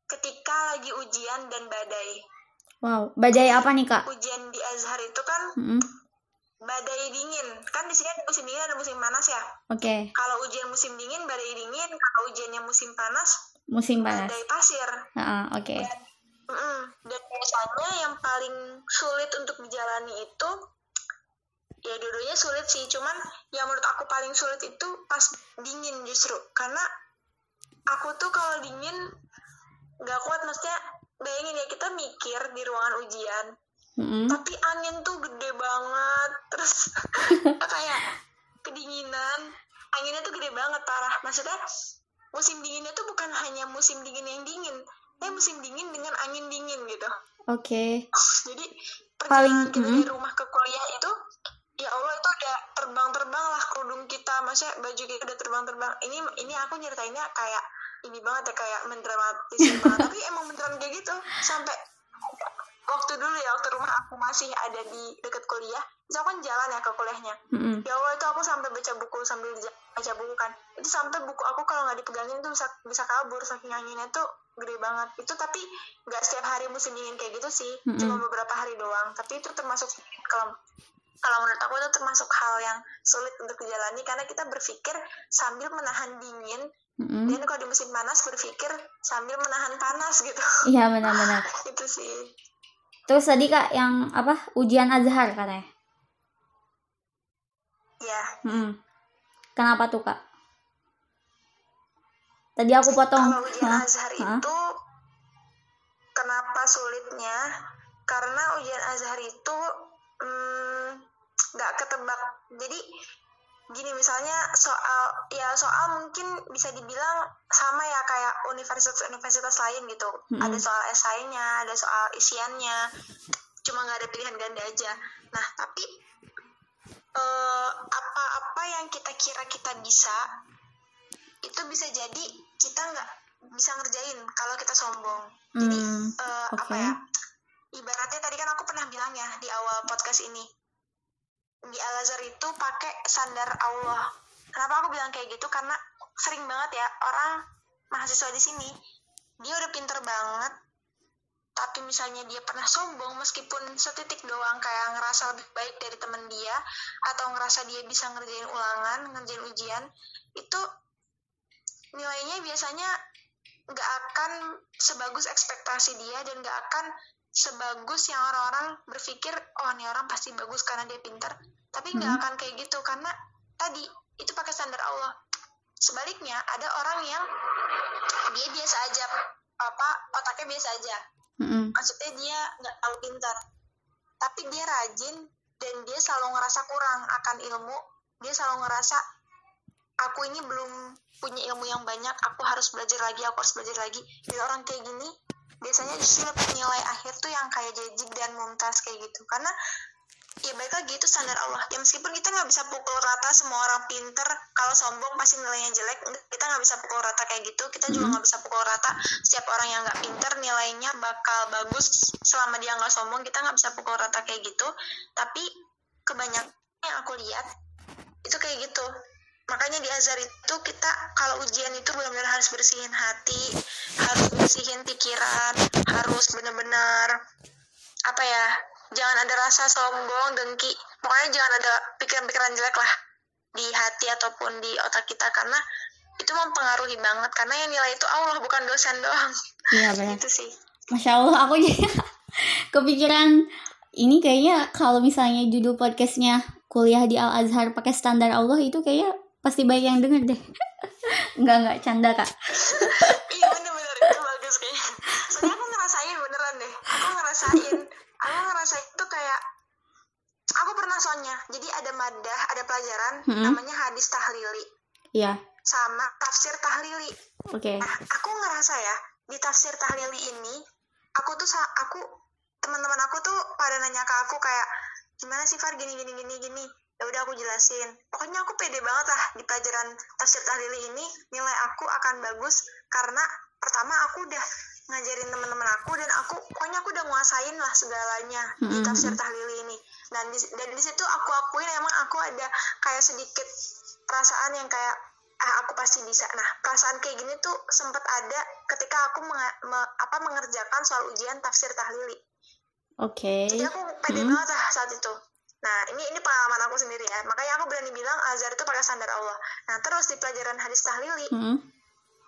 ketika lagi ujian dan badai Wow, badai apa nih kak? ujian di Azhar itu kan Mm-mm. badai dingin kan di sini ada musim dingin ada musim panas ya Oke, kalau ujian musim dingin badai dingin kalau ujiannya musim panas musim panas. badai pasir Ah, Oke. Mm-mm. dan biasanya yang paling sulit untuk dijalani itu ya dua-duanya sulit sih cuman yang menurut aku paling sulit itu pas dingin justru karena aku tuh kalau dingin nggak kuat maksudnya bayangin ya kita mikir di ruangan ujian Mm-mm. tapi angin tuh gede banget terus kayak kedinginan anginnya tuh gede banget parah maksudnya musim dinginnya tuh bukan hanya musim dingin yang dingin tapi musim dingin dengan angin dingin gitu Oke. jadi Paling- kita mm-mm. dari rumah ke kuliah itu ya Allah itu udah terbang-terbang lah kerudung kita. Maksudnya baju kita udah terbang-terbang. Ini ini aku nyeritainnya kayak ini banget ya kayak mendramatisir banget. Tapi emang beneran kayak gitu. Sampai waktu dulu ya waktu rumah aku masih ada di dekat kuliah. Terus aku kan jalan ya ke kuliahnya. Mm-mm. ya Allah itu aku sampai baca buku sambil baca buku kan. Itu sampai buku aku kalau nggak dipegangin tuh bisa bisa kabur. Saking anginnya tuh gede banget. Itu tapi nggak setiap hari musim dingin kayak gitu sih. Mm-mm. cuma beberapa hari doang. Tapi itu termasuk kalau kalau menurut aku itu termasuk hal yang sulit untuk dijalani karena kita berpikir sambil menahan dingin Mm-mm. dan kalau di musim panas berpikir sambil menahan panas gitu Iya benar-benar. itu sih Terus tadi kak yang apa ujian Azhar katanya? ya Mm-mm. Kenapa tuh kak? Tadi aku potong. kalau ujian Hah? Azhar Hah? itu kenapa sulitnya karena ujian Azhar itu mm, nggak ketebak. Jadi gini misalnya soal ya soal mungkin bisa dibilang sama ya kayak universitas-universitas lain gitu. Mm-mm. ada soal esainya ada soal isiannya. Cuma nggak ada pilihan ganda aja. Nah tapi eh, apa-apa yang kita kira kita bisa itu bisa jadi kita nggak bisa ngerjain kalau kita sombong. Jadi Hmm, eh, oke. apa ya ibaratnya tadi kan aku pernah bilang ya di awal podcast ini. Di Al Azhar itu pakai standar Allah. Kenapa aku bilang kayak gitu? Karena sering banget ya orang mahasiswa di sini dia udah pinter banget tapi misalnya dia pernah sombong meskipun setitik doang kayak ngerasa lebih baik dari temen dia atau ngerasa dia bisa ngerjain ulangan ngerjain ujian itu nilainya biasanya nggak akan sebagus ekspektasi dia dan nggak akan sebagus yang orang-orang berpikir oh ini orang pasti bagus karena dia pintar. Tapi nggak Hmm. akan kayak gitu karena tadi itu pakai standar Allah. Sebaliknya ada orang yang dia biasa aja apa otaknya biasa aja. Mm-mm. maksudnya dia nggak tahu pintar. Tapi dia rajin dan dia selalu ngerasa kurang akan ilmu. Dia selalu ngerasa aku ini belum punya ilmu yang banyak aku harus belajar lagi aku harus belajar lagi. Dan orang kayak gini biasanya justru nilai akhir tuh yang kayak jejik dan mumtaz kayak gitu. Karena ya baik lagi itu standar Allah. Ya meskipun kita nggak bisa pukul rata semua orang pinter kalau sombong pasti nilainya jelek. Kita nggak bisa pukul rata kayak gitu. Kita juga Mhm. nggak bisa pukul rata. Setiap orang yang nggak pinter nilainya bakal bagus. Selama dia nggak sombong kita nggak bisa pukul rata kayak gitu. Tapi kebanyakan yang aku lihat itu kayak gitu makanya di Azhar itu kita kalau ujian itu benar-benar harus bersihin hati harus bersihin pikiran harus benar-benar apa ya jangan ada rasa sombong dengki. Pokoknya jangan ada pikiran-pikiran jelek lah di hati ataupun di otak kita karena itu mempengaruhi banget. Karena yang nilai itu Allah bukan dosen doang. Iya benar. Itu sih. Masya Allah aku jadi kepikiran ini kayaknya kalau misalnya judul podcastnya kuliah di Al Azhar pakai standar Allah itu kayaknya pasti banyak yang denger deh. Nggak nggak canda kak. Iya bener-bener. Itu bagus kayaknya. Soalnya aku ngerasain beneran deh. Aku ngerasain. Aku ngerasain itu kayak aku pernah soalnya. Jadi ada madah ada pelajaran Hmm. namanya hadis tahlili. Iya. Sama tafsir tahlili. Oke. Nah, aku ngerasa ya di tafsir tahlili ini, aku tuh aku teman-teman aku tuh pada nanya ke aku kayak gimana sih Far? Gini gini gini gini. Ya udah aku jelasin. Pokoknya aku pede banget lah di pelajaran tafsir tahlili ini nilai aku akan bagus karena pertama aku udah ngajarin teman-teman aku dan aku pokoknya aku udah nguasain lah segalanya di Mm-mm. tafsir tahlili ini. Dan di, dan di situ aku akuin emang aku ada kayak sedikit perasaan yang kayak ah aku pasti bisa. Nah, perasaan kayak gini tuh sempat ada ketika aku menga- me- apa mengerjakan soal ujian tafsir tahlili. oke Jadi aku pede Hmm. banget lah saat itu. Nah, ini ini pengalaman aku sendiri ya. Makanya aku berani bilang Azhar itu pakai standar Allah. Nah, terus di pelajaran hadis tahlili Mm-mm.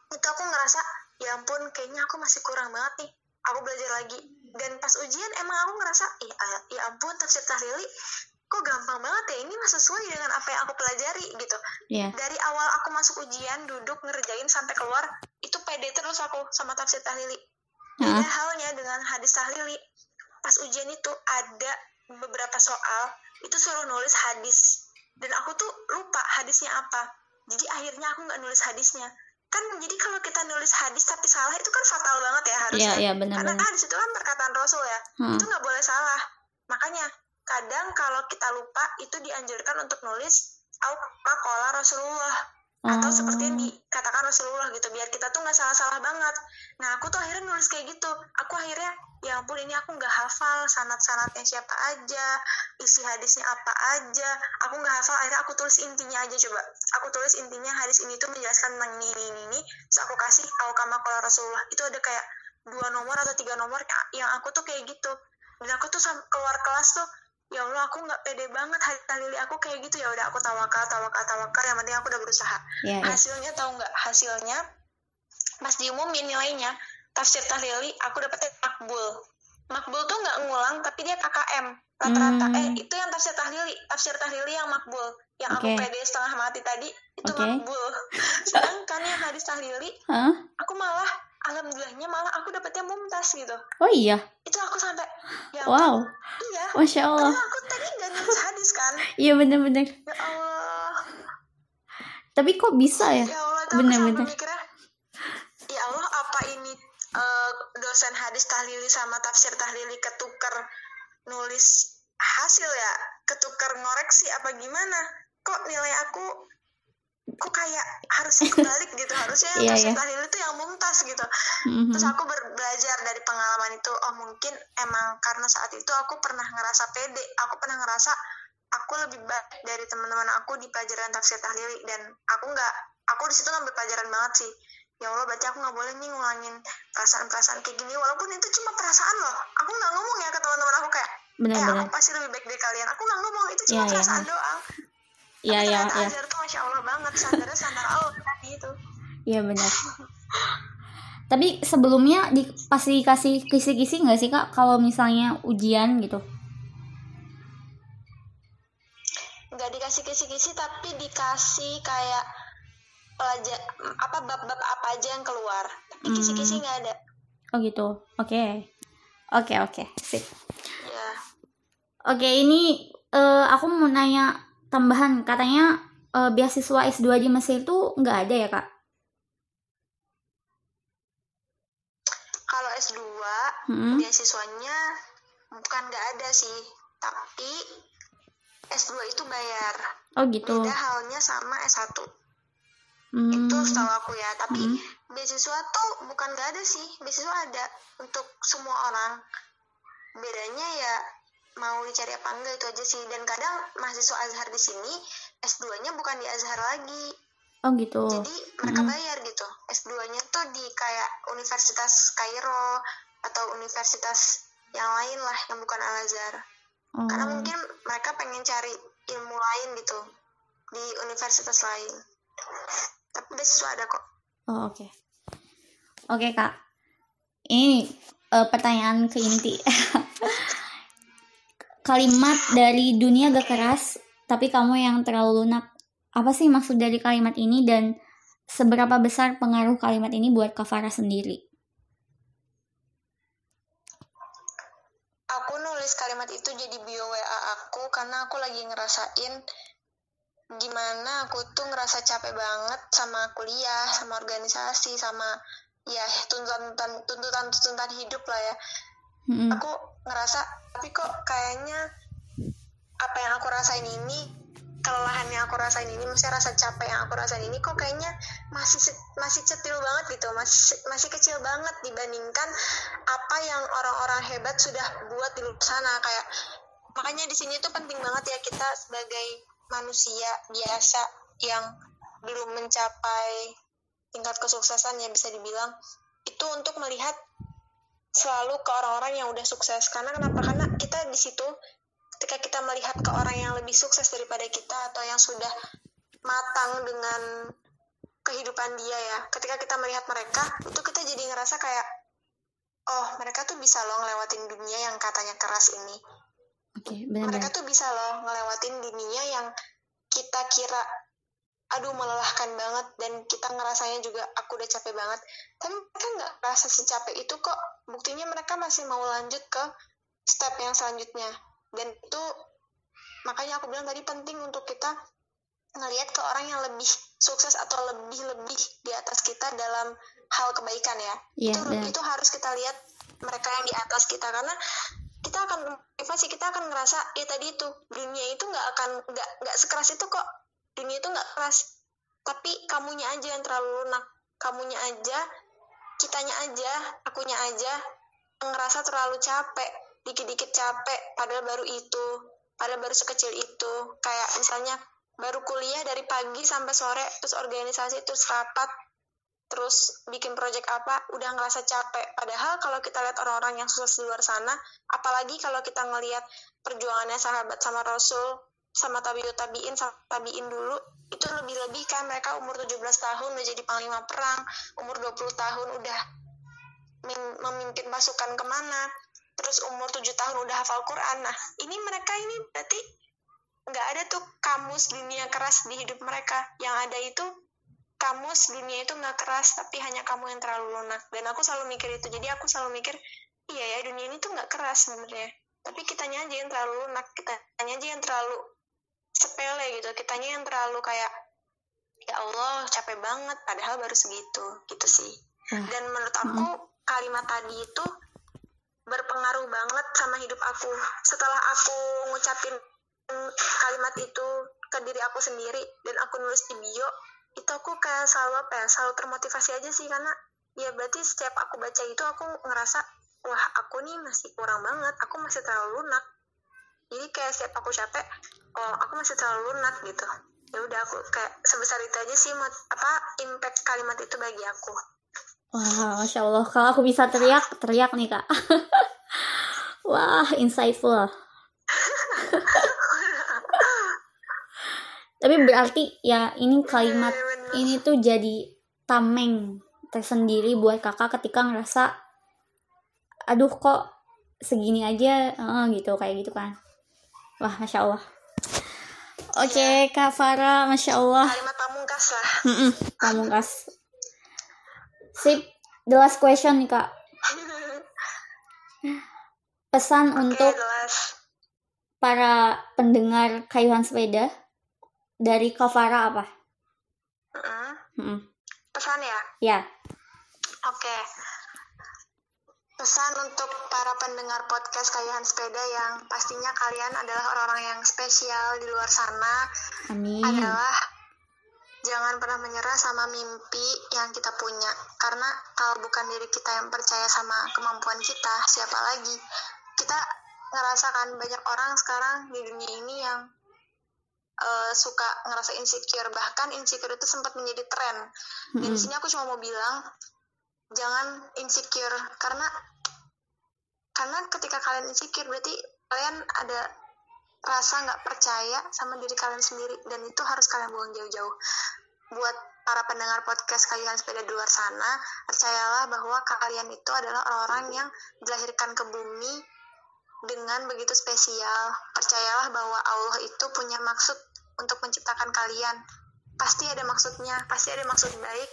itu aku ngerasa ya ampun kayaknya aku masih kurang banget nih. Aku belajar lagi. Dan pas ujian emang aku ngerasa ya, ya ampun tafsir tahlili kok gampang banget ya ini mah sesuai dengan apa yang aku pelajari gitu iya dari awal aku masuk ujian duduk ngerjain sampai keluar itu pede terus aku sama tafsir tahlili beda halnya dengan hadis tahlili pas ujian itu ada beberapa soal itu suruh nulis hadis. Dan aku tuh lupa hadisnya apa. Jadi akhirnya aku nggak nulis hadisnya. Kan jadi kalau kita nulis hadis tapi salah itu kan fatal banget ya harusnya. Iya karena benar-benar hadis itu kan perkataan rasul ya. Hmm. itu nggak boleh salah. Makanya kadang kalau kita lupa itu dianjurkan untuk nulis al Rasulullah atau seperti yang Oh. dikatakan Rasulullah gitu biar kita tuh nggak salah-salah banget. Nah aku tuh akhirnya nulis kayak gitu. Aku akhirnya ya ampun ini aku nggak hafal sanat-sanatnya siapa aja isi hadisnya apa aja. Aku nggak hafal akhirnya aku tulis intinya aja coba. Aku tulis intinya hadis ini tuh menjelaskan tentang ini ini ini, ini. terus aku kasih al kama qala Rasulullah. Itu ada kayak dua nomor atau tiga nomor yang- yang aku tuh kayak gitu. Dan aku tuh keluar kelas tuh ya Allah aku nggak pede banget hari tahlili aku kayak gitu ya udah aku tawakal tawakal tawakal. Yang penting aku udah berusaha. Iya iya hasilnya tahu nggak? Hasilnya pas diumumin nilainya tafsir tahlili aku dapetnya makbul. Makbul tuh nggak ngulang tapi dia KKM rata-rata. Hmm. eh itu yang tafsir tahlili tafsir tahlili yang makbul. Yang aku Oke. pede setengah mati tadi itu Oke. makbul. Sedangkan yang hadis tahlili Hah? aku malah alhamdulillahnya malah aku dapetnya mumtaz gitu. Oh iya? Itu aku sampai ya wow. Iya. Masya Allah. Aku tadi nggak nulis hadis kan? Iya benar-benar ya Allah. Tapi kok bisa ya? Ya Allah Bener-bener. mikirnya ya Allah apa ini eh, dosen hadis tahlili sama tafsir tahlili ketukar nulis hasil ya? Ketukar ngoreksi apa gimana? Kok nilai aku kok kayak harusnya kebalik gitu. Harusnya yang tafsir iya. tahlili itu yang mumtaz gitu. Mhm. terus aku ber- belajar dari pengalaman itu oh mungkin emang karena saat itu aku pernah ngerasa pede. Aku pernah ngerasa aku lebih baik dari teman-teman aku di pelajaran tafsir tahlili. Dan aku nggak aku di situ ngambil pelajaran banget sih. Ya Allah berarti aku nggak boleh nih ngulangin perasaan-perasaan kayak gini. Walaupun itu cuma perasaan loh. Aku nggak ngomong ya ke teman-teman aku kayak eh benar-benar. aku pasti lebih baik dari kalian? Aku nggak ngomong. Itu cuma Iya, iya. perasaan doang iya iya iya Azhar tuh masya Allah banget standarnya standar Allah tadi itu iya benar tapi sebelumnya di pasti kasih kisi-kisi nggak sih kak kalau misalnya ujian gitu nggak dikasih kisi-kisi tapi dikasih kayak pelajar apa bab-bab apa aja yang keluar tapi Hmm. kisi-kisi nggak ada Oh gitu. Oke. Oke oke. Sip. ya Oke ini eh, aku mau nanya tambahan katanya eh, beasiswa S2 di Mesir tuh nggak ada ya kak? kalau S2 Hmm. beasiswanya bukan nggak ada sih tapi S2 itu bayar Oh gitu. beda halnya sama S1 Hmm. itu setahu aku ya tapi Hmm. beasiswa tuh bukan nggak ada sih beasiswa ada untuk semua orang bedanya ya mau dicari apa enggak itu aja sih dan kadang mahasiswa Azhar di sini S2-nya bukan di Azhar lagi Oh gitu. jadi mereka Mm-mm. bayar gitu S2-nya tuh di kayak Universitas Kairo atau universitas yang lain lah yang bukan Al Azhar Oh. karena mungkin mereka pengen cari ilmu lain gitu di universitas lain tapi beasiswa ada kok Oh, oke. Oke, Kak. Ini eh, pertanyaan ke inti. kalimat dari dunia gak keras, tapi kamu yang terlalu lunak. Apa sih maksud dari kalimat ini dan seberapa besar pengaruh kalimat ini buat Kavara sendiri? aku nulis kalimat itu jadi bio WA aku karena aku lagi ngerasain gimana aku tuh ngerasa capek banget sama kuliah, sama organisasi, sama ya tuntutan tuntutan tuntutan hidup lah ya. Mm-mm. Aku ngerasa tapi kok kayaknya apa yang aku rasain ini kelelahan yang aku rasain ini, masih rasa capek yang aku rasain ini kok kayaknya masih masih cetil banget gitu, masih masih kecil banget dibandingkan apa yang orang-orang hebat sudah buat di luar sana. Kayak makanya di sini tuh penting banget ya kita sebagai manusia biasa yang belum mencapai tingkat kesuksesan ya bisa dibilang itu untuk melihat selalu ke orang-orang yang udah sukses. Karena kenapa? Karena kita di situ ketika kita melihat ke orang yang lebih sukses daripada kita atau yang sudah matang dengan kehidupan dia ya ketika kita melihat mereka itu kita jadi ngerasa kayak oh mereka tuh bisa loh ngelewatin dunia yang katanya keras ini. Oke, mereka benar-benar. tuh bisa loh ngelewatin dunia yang kita kira aduh melelahkan banget dan kita ngerasanya juga aku udah capek banget. Tapi mereka nggak merasa secapek itu kok buktinya mereka masih mau lanjut ke step yang selanjutnya. Dan itu makanya aku bilang tadi penting untuk kita ngelihat ke orang yang lebih sukses atau lebih lebih di atas kita dalam hal kebaikan ya. Iya, itu benar. itu harus kita lihat mereka yang di atas kita. Karena kita akan motivasi kita akan ngerasa ya tadi itu dunia itu nggak akan nggak nggak sekeras itu kok. Dunia itu nggak keras. Tapi kamunya aja yang terlalu lunak. Kamunya aja kitanya aja akunya aja ngerasa terlalu capek dikit-dikit capek padahal baru itu padahal baru sekecil itu. Kayak misalnya baru kuliah dari pagi sampai sore terus organisasi terus rapat terus bikin project apa udah ngerasa capek. Padahal kalau kita lihat orang-orang yang sukses di luar sana apalagi kalau kita ngelihat perjuangannya sahabat sama Rasul sama tabiut tabiin sama tabiin dulu itu lebih-lebih kan mereka umur 17 tahun udah jadi panglima perang umur 20 tahun udah memimpin pasukan ke mana terus umur 7 tahun udah hafal Quran. Nah ini mereka ini berarti nggak ada tuh kamus dunia keras di hidup mereka. Yang ada itu kamus dunia itu nggak keras tapi hanya kamu yang terlalu lunak. Dan aku selalu mikir itu. Jadi aku selalu mikir iya ya dunia ini tuh nggak keras sebenarnya. Tapi kitanya aja yang terlalu lunak kitanya aja yang terlalu sepele gitu. Kitanya yang terlalu kayak ya Allah capek banget padahal baru segitu. Gitu sih. Wah. dan menurut aku kalimat tadi itu berpengaruh banget sama hidup aku. Setelah aku ngucapin kalimat itu ke diri aku sendiri dan aku nulis di bio itu aku kayak selalu apa ya selalu termotivasi aja sih. Karena ya berarti setiap aku baca itu aku ngerasa wah aku nih masih kurang banget aku masih terlalu lunak jadi kayak setiap aku capek oh aku masih terlalu lunak gitu ya udah aku kayak sebesar itu aja sih apa impact kalimat itu bagi aku Wah, masya Allah. Kalau aku bisa teriak, teriak nih kak. Wah, insightful. Tapi berarti ya ini kalimat Bener-bener. ini tuh jadi tameng tersendiri buat kakak ketika ngerasa aduh kok segini aja eh, gitu kayak gitu kan wah masya allah oke kak Farah masya allah kalimat pamungkas lah. Mm-mm, pamungkas. Sip, the last question nih kak. Pesan Oke, untuk para pendengar kayuhan sepeda dari Kavara apa? Mm-mm. Mm-mm. Pesan ya? Ya, Oke. Pesan untuk para pendengar podcast Kayuhan Sepeda yang pastinya kalian adalah orang-orang yang spesial di luar sana amin. adalah jangan pernah menyerah sama mimpi yang kita punya karena kalau bukan diri kita yang percaya sama kemampuan kita siapa lagi kita ngerasakan banyak orang sekarang di dunia ini yang eh, suka ngerasa insecure bahkan insecure itu sempat menjadi tren dan di Mm-mm. sini aku cuma mau bilang jangan insecure karena karena ketika kalian insecure berarti kalian ada rasa nggak percaya sama diri kalian sendiri dan itu harus kalian buang jauh-jauh. Buat para pendengar podcast kalian sepeda di luar sana percayalah bahwa kalian itu adalah orang-orang yang dilahirkan ke bumi dengan begitu spesial. Percayalah bahwa Allah itu punya maksud untuk menciptakan kalian. Pasti ada maksudnya pasti ada maksud baik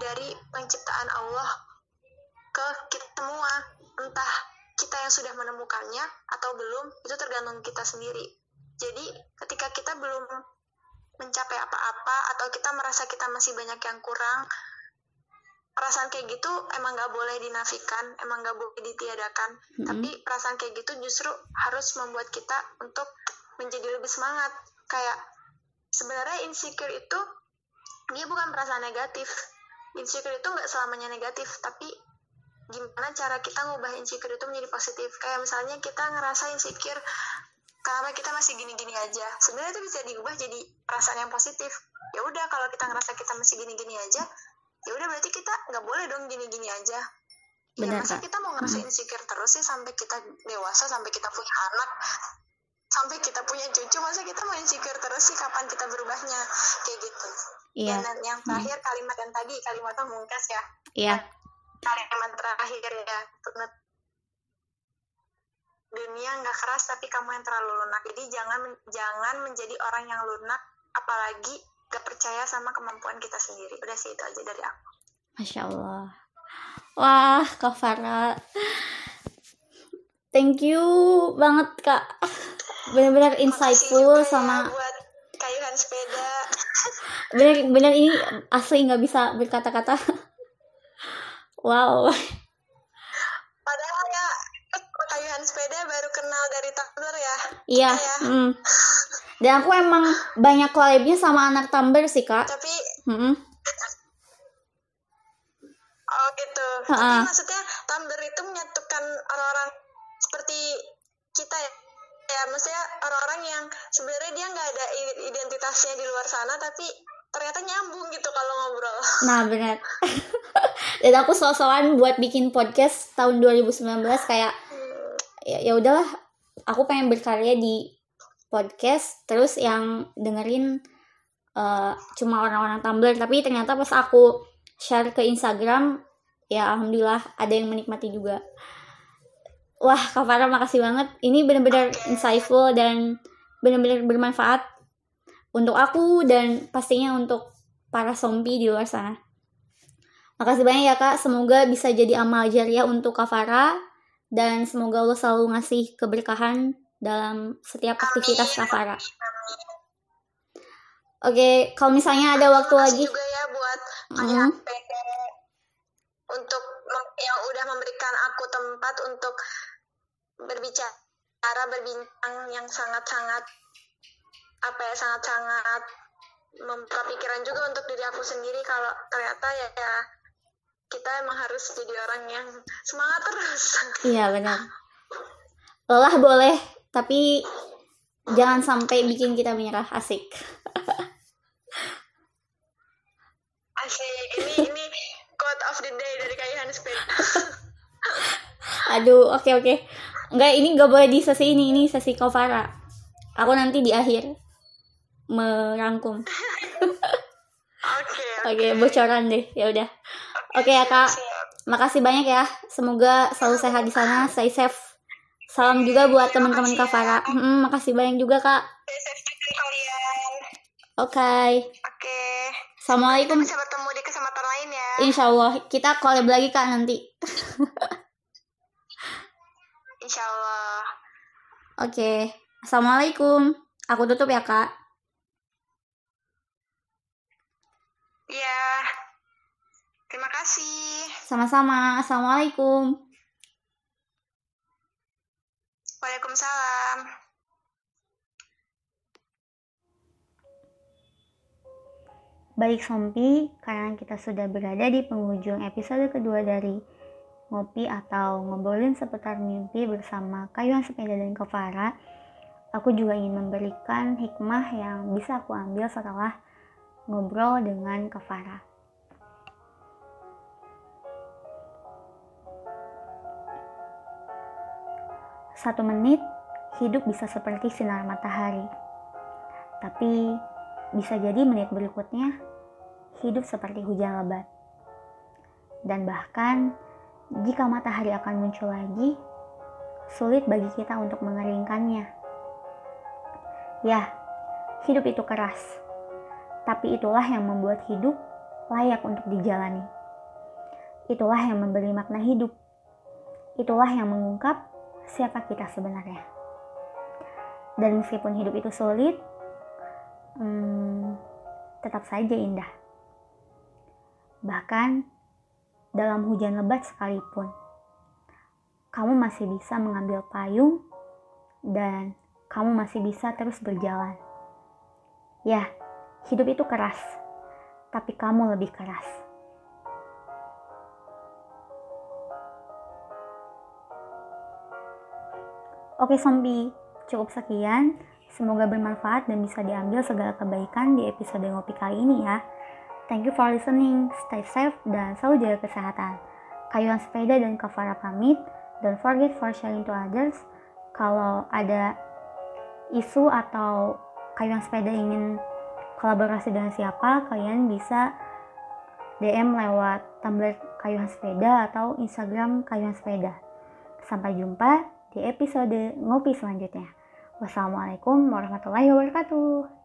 dari penciptaan Allah ke kita semua. Entah kita yang sudah menemukannya atau belum itu tergantung kita sendiri. Jadi ketika kita belum mencapai apa-apa atau kita merasa kita masih banyak yang kurang perasaan kayak gitu emang nggak boleh dinafikan emang nggak boleh ditiadakan. Mm-mm. tapi perasaan kayak gitu justru harus membuat kita untuk menjadi lebih semangat. Kayak sebenarnya insecure itu dia bukan perasaan negatif insecure itu nggak selamanya negatif tapi gimana cara kita ngubah insecure itu menjadi positif? Kayak misalnya kita ngerasa insecure karena kita masih gini-gini aja. Sebenarnya itu bisa diubah jadi perasaan yang positif. Ya udah kalau kita ngerasa kita masih gini-gini aja ya udah berarti kita nggak boleh dong gini-gini aja. Ya Benar, masa Kak. kita mau ngerasa insecure terus sih sampai kita dewasa sampai kita punya anak sampai kita punya cucu masa kita mau insecure terus sih kapan kita berubahnya. Kayak gitu. Iya, dan yang terakhir kalimat yang tadi kalimat pamungkas ya. Iya, kalimat terakhir ya. Dunia nggak keras tapi kamu yang terlalu lunak. Jadi jangan jangan menjadi orang yang lunak apalagi gak percaya sama kemampuan kita sendiri. Udah sih itu aja dari aku. Masya Allah. Wah, Kak Farah, thank you banget kak. Makasih insightful juga ya sama buat kayuhan sepeda bener-bener ini asli nggak bisa berkata-kata. Wow, padahal ya kayuhan sepeda baru kenal dari Tumblr ya iya. Iya. mm. Dan aku emang banyak collabnya sama anak Tumblr sih kak. tapi Mm-mm. oh gitu Ha-ha. tapi maksudnya Tumblr itu menyatukan orang-orang seperti kita ya ya maksudnya orang-orang yang sebenarnya dia nggak ada identitasnya di luar sana tapi ternyata nyambung gitu kalau ngobrol. Nah benar. Dan aku so-soan buat bikin podcast tahun 2019 kayak ya ya udahlah aku pengen berkarya di podcast terus yang dengerin eh, cuma orang-orang Tumblr. Tapi ternyata pas aku share ke Instagram ya alhamdulillah ada yang menikmati juga wah Kak Farah makasih banget ini benar-benar insightful dan benar-benar bermanfaat untuk aku dan pastinya untuk para zombie di luar sana makasih banyak ya Kak semoga bisa jadi amal jariah untuk Kak Farah dan semoga Allah selalu ngasih keberkahan dalam setiap aktivitas Kak Farah. Oke, kalau misalnya ada waktu lagi, juga ya buat Mm. PD untuk yang udah memberikan aku tempat untuk berbicara berbincang yang sangat-sangat apa ya sangat-sangat membuka pikiran juga untuk diri aku sendiri kalau ternyata ya, ya kita emang harus jadi orang yang semangat terus iya benar. Lelah boleh, tapi jangan sampai bikin kita menyerah. Asik. asik ini ini quote of the day dari kayuhan sepeda Aduh, oke oke. Enggak, ini nggak boleh di sesi ini, ini sesi Kofara. Aku nanti di akhir merangkum. oke Oke, bocoran deh. Ya udah. Oke ya Kak. Makasih banyak ya. Semoga selalu sehat di sana, stay safe. Salam juga buat teman-teman Kak Farah. Hmm, makasih banyak juga Kak. Oke. oke Assalamualaikum. Bisa bertemu di kesempatan lain ya. Insya Allah kita collab lagi kak nanti. Insya Allah. Oke. Assalamualaikum. Aku tutup ya kak. Iya. Terima kasih. Sama-sama. Assalamualaikum. Waalaikumsalam. Baik Sompi, karena kita sudah berada di penghujung episode kedua dari ngopi atau ngobrolin seputar mimpi bersama Kayuhan Sepeda dan Kevara, aku juga ingin memberikan hikmah yang bisa aku ambil setelah ngobrol dengan Kevara. Satu menit, hidup bisa seperti sinar matahari. Tapi, bisa jadi menit berikutnya, hidup seperti hujan lebat. Dan bahkan, jika matahari akan muncul lagi, sulit bagi kita untuk mengeringkannya. Ya, hidup itu keras. Tapi itulah yang membuat hidup layak untuk dijalani. Itulah yang memberi makna hidup. Itulah yang mengungkap siapa kita sebenarnya. Dan meskipun hidup itu sulit, hmm, tetap saja indah. Bahkan dalam hujan lebat sekalipun, kamu masih bisa mengambil payung dan kamu masih bisa terus berjalan. Ya, hidup itu keras, tapi kamu lebih keras. Oke Sombi, cukup sekian. Semoga bermanfaat dan bisa diambil segala kebaikan di episode ngopi kali ini ya. Thank you for listening, stay safe dan selalu jaga kesehatan. Kayuhan sepeda dan kafara pamit. Don't forget for sharing to others. Kalau ada isu atau kayuhan sepeda ingin kolaborasi dengan siapa, kalian bisa DM lewat Tumblr Kayuhan Sepeda atau Instagram Kayuhan Sepeda. Sampai jumpa di episode ngopi selanjutnya. Wassalamualaikum warahmatullahi wabarakatuh.